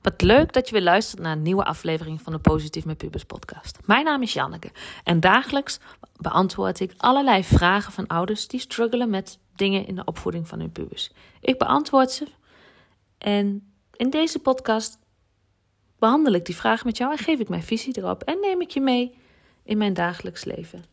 Wat leuk dat je weer luistert naar een nieuwe aflevering van de Positief met Pubers podcast. Mijn naam is Janneke en dagelijks beantwoord ik allerlei vragen van ouders die struggelen met dingen in de opvoeding van hun pubers. Ik beantwoord ze en in deze podcast behandel ik die vraag met jou en geef ik mijn visie erop en neem ik je mee in mijn dagelijks leven.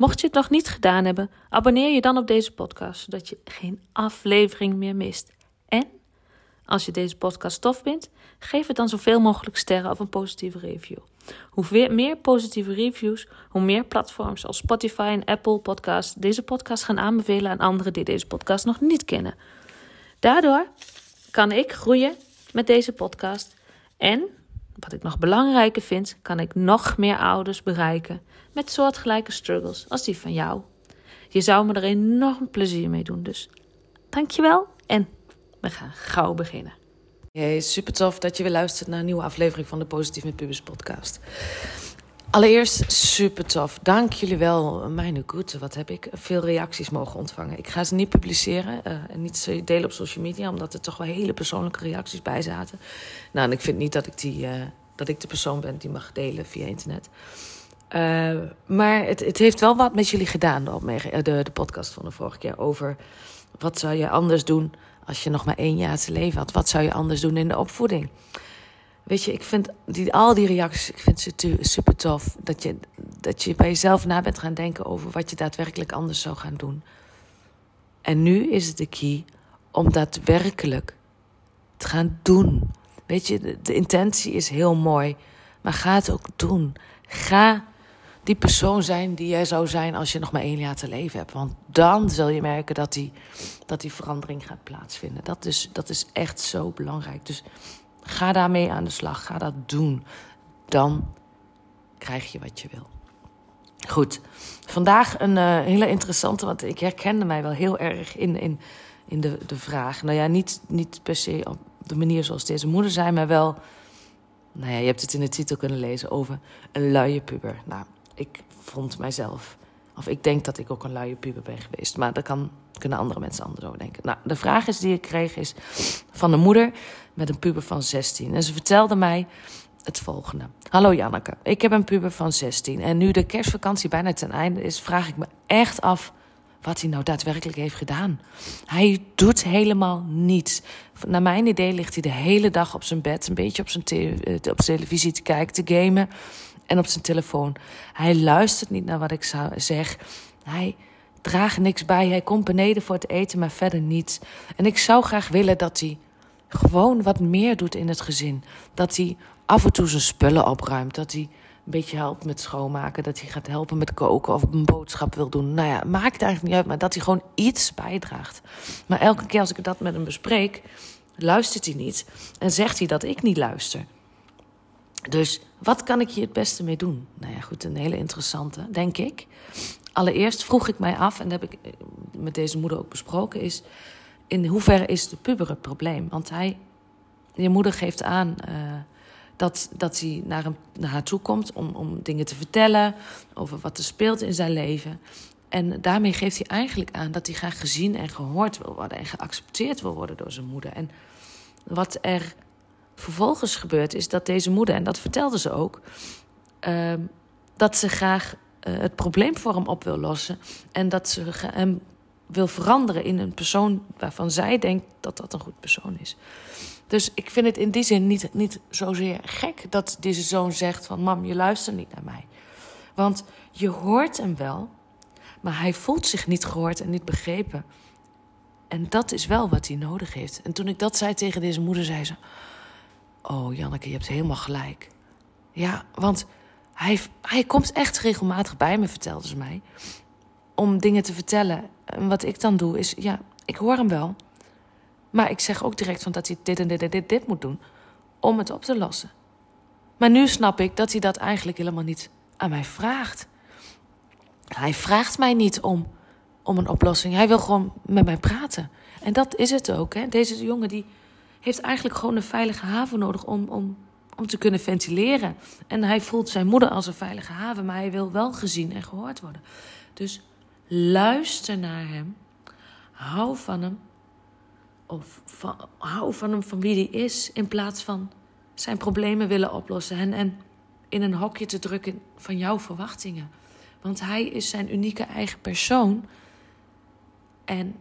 Mocht je het nog niet gedaan hebben, abonneer je dan op deze podcast, zodat je geen aflevering meer mist. En als je deze podcast tof vindt, geef het dan zoveel mogelijk sterren of een positieve review. Hoe meer positieve reviews, hoe meer platforms als Spotify en Apple Podcasts deze podcast gaan aanbevelen aan anderen die deze podcast nog niet kennen. Daardoor kan ik groeien met deze podcast en, wat ik nog belangrijker vind, kan ik nog meer ouders bereiken met soortgelijke struggles als die van jou. Je zou me er enorm plezier mee doen, dus dankjewel en we gaan gauw beginnen. Hey, super tof dat je weer luistert naar een nieuwe aflevering van de Positief met Pubers podcast. Allereerst super tof. Dank jullie wel. Mijn goede, wat heb ik veel reacties mogen ontvangen. Ik ga ze niet publiceren uh, en niet delen op social media, omdat er toch wel hele persoonlijke reacties bij zaten. Nou, en ik vind niet dat ik, die, uh, dat ik de persoon ben die mag delen via internet. Uh, maar het, het, heeft wel wat met jullie gedaan, de, de, de podcast van de vorige keer, over wat zou je anders doen als je nog maar één jaar te leven had, wat zou je anders doen in de opvoeding? Weet je, ik vind die, al die reacties, ik vind ze super tof. Dat je, dat je bij jezelf na bent gaan denken over wat je daadwerkelijk anders zou gaan doen. En nu is het de key om daadwerkelijk te gaan doen. Weet je, de, de intentie is heel mooi, maar ga het ook doen. Ga die persoon zijn die jij zou zijn als je nog maar één jaar te leven hebt. Want dan zul je merken dat die, dat die verandering gaat plaatsvinden. Dat is, dat is echt zo belangrijk. Dus ga daarmee aan de slag. Ga dat doen. Dan krijg je wat je wil. Goed, vandaag een uh, hele interessante, want ik herkende mij wel heel erg in, in, in de, de vraag. Nou ja, niet, niet per se op de manier zoals deze moeder zei, maar wel. Nou ja, je hebt het in de titel kunnen lezen over een luie puber. Nou, ik vond mijzelf, of ik denk dat ik ook een luie puber ben geweest. Maar daar kan, kunnen andere mensen anders over denken. Nou, de vraag is die ik kreeg is van een moeder met een puber van 16. En ze vertelde mij het volgende. Hallo Janneke, ik heb een puber van 16. En nu de kerstvakantie bijna ten einde is, vraag ik me echt af wat hij nou daadwerkelijk heeft gedaan. Hij doet helemaal niets. Naar mijn idee ligt hij de hele dag op zijn bed, een beetje op zijn, te op televisie te kijken, te gamen en op zijn telefoon. Hij luistert niet naar wat ik zeg. Hij draagt niks bij. Hij komt beneden voor het eten, maar verder niets. En ik zou graag willen dat hij gewoon wat meer doet in het gezin. Dat hij af en toe zijn spullen opruimt. Dat hij een beetje helpt met schoonmaken. Dat hij gaat helpen met koken of een boodschap wil doen. Nou ja, maakt eigenlijk niet uit, maar dat hij gewoon iets bijdraagt. Maar elke keer als ik dat met hem bespreek, luistert hij niet. En zegt hij dat ik niet luister. Dus wat kan ik hier het beste mee doen? Nou ja, goed, een hele interessante, denk ik. Allereerst vroeg ik mij af, en dat heb ik eh, met deze moeder ook besproken, is in hoeverre is de puber het probleem? Want hij, je moeder geeft aan uh, dat, dat hij naar, hem, naar haar toe komt om, om dingen te vertellen over wat er speelt in zijn leven. En daarmee geeft hij eigenlijk aan dat hij graag gezien en gehoord wil worden en geaccepteerd wil worden door zijn moeder. En wat er vervolgens gebeurt, is dat deze moeder, en dat vertelde ze ook, uh, dat ze graag uh, het probleem voor hem op wil lossen. En dat ze hem wil veranderen in een persoon waarvan zij denkt dat dat een goed persoon is. Dus ik vind het in die zin niet, niet zozeer gek dat deze zoon zegt van... mam, je luistert niet naar mij. Want je hoort hem wel, maar hij voelt zich niet gehoord en niet begrepen. En dat is wel wat hij nodig heeft. En toen ik dat zei tegen deze moeder, zei ze... Oh, Janneke, je hebt helemaal gelijk. Ja, want hij, hij komt echt regelmatig bij me, vertelde ze mij. Om dingen te vertellen. En wat ik dan doe is, ja, ik hoor hem wel. Maar ik zeg ook direct van dat hij dit en dit en dit, dit moet doen. Om het op te lossen. Maar nu snap ik dat hij dat eigenlijk helemaal niet aan mij vraagt. Hij vraagt mij niet om, om een oplossing. Hij wil gewoon met mij praten. En dat is het ook. Hè? Deze jongen die heeft eigenlijk gewoon een veilige haven nodig om, om, om te kunnen ventileren. En hij voelt zijn moeder als een veilige haven, maar hij wil wel gezien en gehoord worden. Dus Luister naar hem. Hou van hem. Of hou van hem van wie hij is. In plaats van zijn problemen willen oplossen. En, en in een hokje te drukken van jouw verwachtingen. Want hij is zijn unieke eigen persoon. En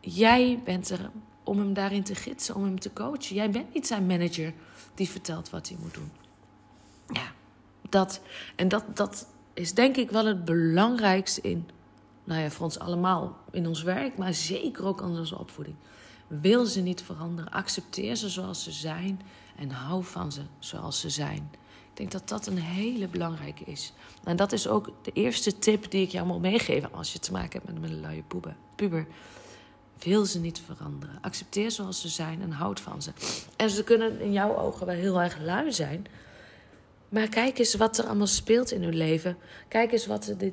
jij bent er om hem daarin te gidsen, om hem te coachen. Jij bent niet zijn manager die vertelt wat hij moet doen. Ja, dat. En dat, dat is denk ik wel het belangrijkste in, nou ja, voor ons allemaal in ons werk, maar zeker ook in onze opvoeding. Wil ze niet veranderen, accepteer ze zoals ze zijn en hou van ze zoals ze zijn. Ik denk dat dat een hele belangrijke is. En dat is ook de eerste tip die ik jou moet meegeven als je te maken hebt met een luie puber. Wil ze niet veranderen. Accepteer zoals ze zijn en houd van ze. En ze kunnen in jouw ogen wel heel erg lui zijn. Maar kijk eens wat er allemaal speelt in hun leven. Kijk eens wat ze dit.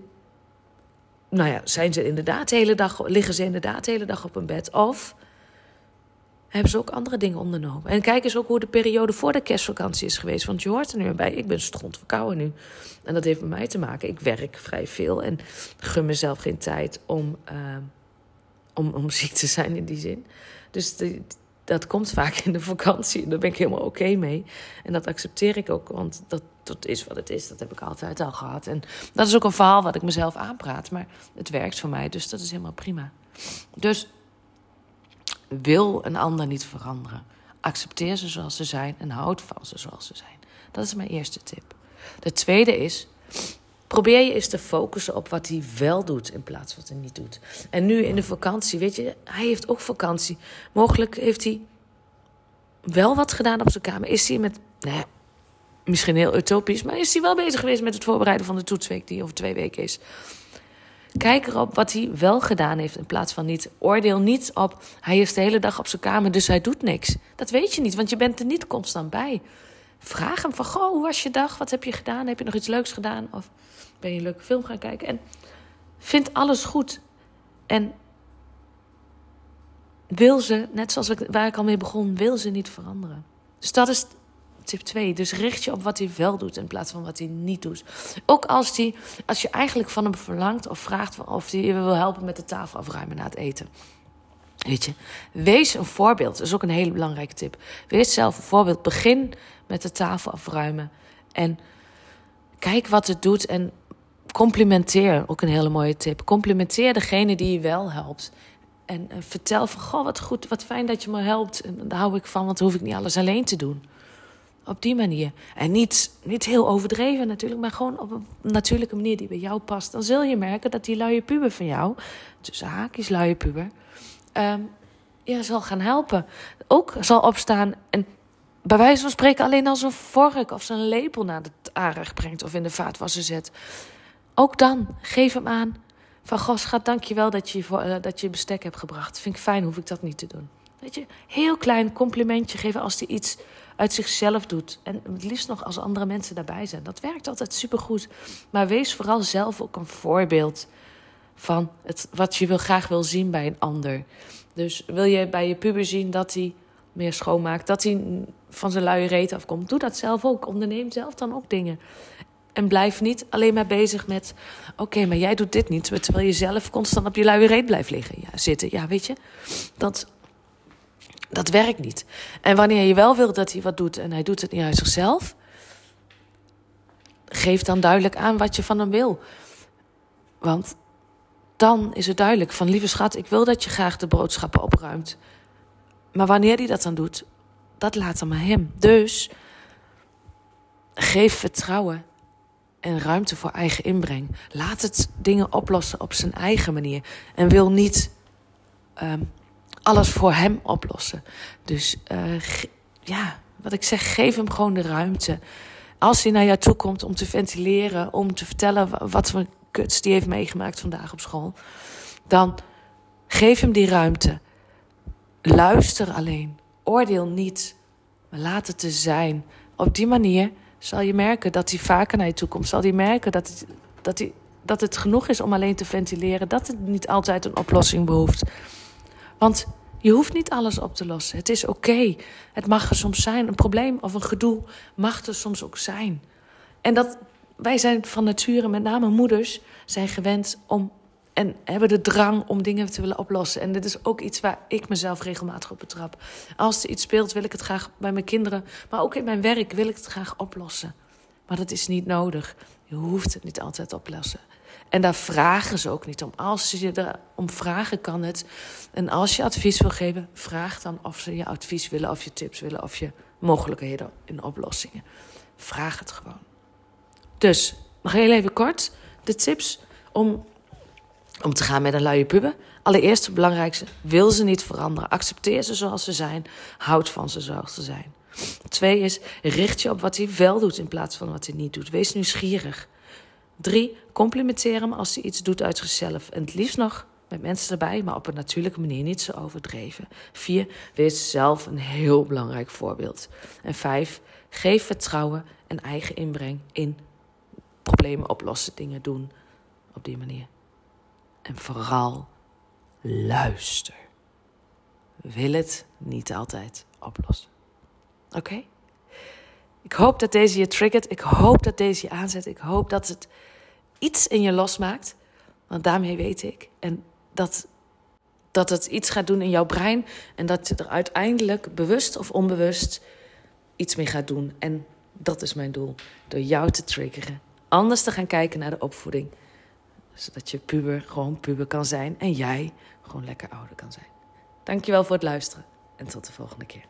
Nou ja, zijn ze inderdaad de hele dag, liggen ze inderdaad de hele dag op een bed? Of hebben ze ook andere dingen ondernomen? En kijk eens ook hoe de periode voor de kerstvakantie is geweest. Want je hoort er nu bij, ik ben verkouden nu. En dat heeft met mij te maken. Ik werk vrij veel en gun mezelf geen tijd om. Uh, om, om ziek te zijn in die zin. Dus dat komt vaak in de vakantie en daar ben ik helemaal oké mee. En dat accepteer ik ook, want dat, dat is wat het is. Dat heb ik altijd al gehad. En dat is ook een verhaal wat ik mezelf aanpraat. Maar het werkt voor mij, dus dat is helemaal prima. Dus wil een ander niet veranderen. Accepteer ze zoals ze zijn en houd van ze zoals ze zijn. Dat is mijn eerste tip. De tweede is Probeer je eens te focussen op wat hij wel doet in plaats van wat hij niet doet. En nu in de vakantie, weet je, hij heeft ook vakantie. Mogelijk heeft hij wel wat gedaan op zijn kamer. Is hij met, nou misschien heel utopisch, maar is hij wel bezig geweest met het voorbereiden van de toetsweek die over twee weken is. Kijk erop wat hij wel gedaan heeft in plaats van niet. Oordeel niet op, hij is de hele dag op zijn kamer, dus hij doet niks. Dat weet je niet, want je bent er niet constant bij. Vraag hem van, goh, hoe was je dag? Wat heb je gedaan? Heb je nog iets leuks gedaan? Of ben je een leuke film gaan kijken? En vind alles goed. En wil ze, net zoals ik, waar ik al mee begon, wil ze niet veranderen. Dus dat is tip 2. Dus richt je op wat hij wel doet in plaats van wat hij niet doet. Ook als, die, als je eigenlijk van hem verlangt of vraagt of hij je wil helpen met de tafel afruimen na het eten. Weet je, wees een voorbeeld. Dat is ook een hele belangrijke tip. Wees zelf een voorbeeld. Begin met de tafel afruimen. En kijk wat het doet en complimenteer. Ook een hele mooie tip. Complimenteer degene die je wel helpt. En uh, vertel van, goh, wat goed, wat fijn dat je me helpt. En daar hou ik van, want dan hoef ik niet alles alleen te doen. Op die manier. En niet, niet heel overdreven natuurlijk, maar gewoon op een natuurlijke manier die bij jou past. Dan zul je merken dat die luie puber van jou, tussen haakjes luie puber, um, zal gaan helpen. Ook zal opstaan en bij wijze van spreken alleen als een vork of zijn lepel naar het aanrecht brengt of in de vaatwasser zet. Ook dan, geef hem aan. Van goh, schat, dank je wel dat je, voor, uh, dat je bestek hebt gebracht. Vind ik fijn, hoef ik dat niet te doen. Weet je, heel klein complimentje geven als hij iets uit zichzelf doet. En het liefst nog als andere mensen daarbij zijn. Dat werkt altijd supergoed. Maar wees vooral zelf ook een voorbeeld van het, wat je wil, graag wil zien bij een ander. Dus wil je bij je puber zien dat hij meer schoonmaakt, dat hij van zijn luie reet afkomt, doe dat zelf ook. Onderneem zelf dan ook dingen. En blijf niet alleen maar bezig met: oké, maar jij doet dit niet, terwijl je zelf constant op je luie reet blijft liggen, ja, zitten. Ja, weet je, dat, dat werkt niet. En wanneer je wel wilt dat hij wat doet en hij doet het niet uit zichzelf, geef dan duidelijk aan wat je van hem wil. Want dan is het duidelijk van lieve schat, ik wil dat je graag de boodschappen opruimt. Maar wanneer hij dat dan doet, dat laat dan maar hem. Dus geef vertrouwen en ruimte voor eigen inbreng. Laat het dingen oplossen op zijn eigen manier. En wil niet um, alles voor hem oplossen. Dus uh, ja, wat ik zeg, geef hem gewoon de ruimte. Als hij naar jou toe komt om te ventileren, om te vertellen wat voor kuts die heeft meegemaakt vandaag op school, dan geef hem die ruimte. Luister alleen. Oordeel niet. Maar laat het te zijn. Op die manier zal je merken dat hij vaker naar je toe komt. Zal hij merken dat het, dat, het genoeg is om alleen te ventileren. Dat het niet altijd een oplossing behoeft. Want je hoeft niet alles op te lossen. Het is oké. Het mag er soms zijn. Een probleem of een gedoe mag er soms ook zijn. En dat, wij zijn van nature, met name moeders, zijn gewend om en hebben de drang om dingen te willen oplossen. En dit is ook iets waar ik mezelf regelmatig op betrap. Als er iets speelt, wil ik het graag bij mijn kinderen, maar ook in mijn werk wil ik het graag oplossen. Maar dat is niet nodig. Je hoeft het niet altijd oplossen. En daar vragen ze ook niet om. Als ze je er om vragen, kan het. En als je advies wil geven, vraag dan of ze je advies willen, of je tips willen, of je mogelijkheden in oplossingen. Vraag het gewoon. Dus, nog heel even kort de tips om, om te gaan met een luie puber. Allereerst het belangrijkste, wil ze niet veranderen. Accepteer ze zoals ze zijn. Houd van ze zoals ze zijn. Twee is, richt je op wat hij wel doet in plaats van wat hij niet doet. Wees nieuwsgierig. Drie, complimenteer hem als hij iets doet uit zichzelf. En het liefst nog met mensen erbij, maar op een natuurlijke manier, niet zo overdreven. Vier, wees zelf een heel belangrijk voorbeeld. En vijf, geef vertrouwen en eigen inbreng in problemen oplossen, dingen doen op die manier. En vooral luister. Wil het niet altijd oplossen. Oké? Ik hoop dat deze je triggert. Ik hoop dat deze je aanzet. Ik hoop dat het iets in je losmaakt. Want daarmee weet ik. En dat, dat het iets gaat doen in jouw brein. En dat je er uiteindelijk bewust of onbewust iets mee gaat doen. En dat is mijn doel. Door jou te triggeren anders te gaan kijken naar de opvoeding. Zodat je puber gewoon puber kan zijn en jij gewoon lekker ouder kan zijn. Dankjewel voor het luisteren en tot de volgende keer.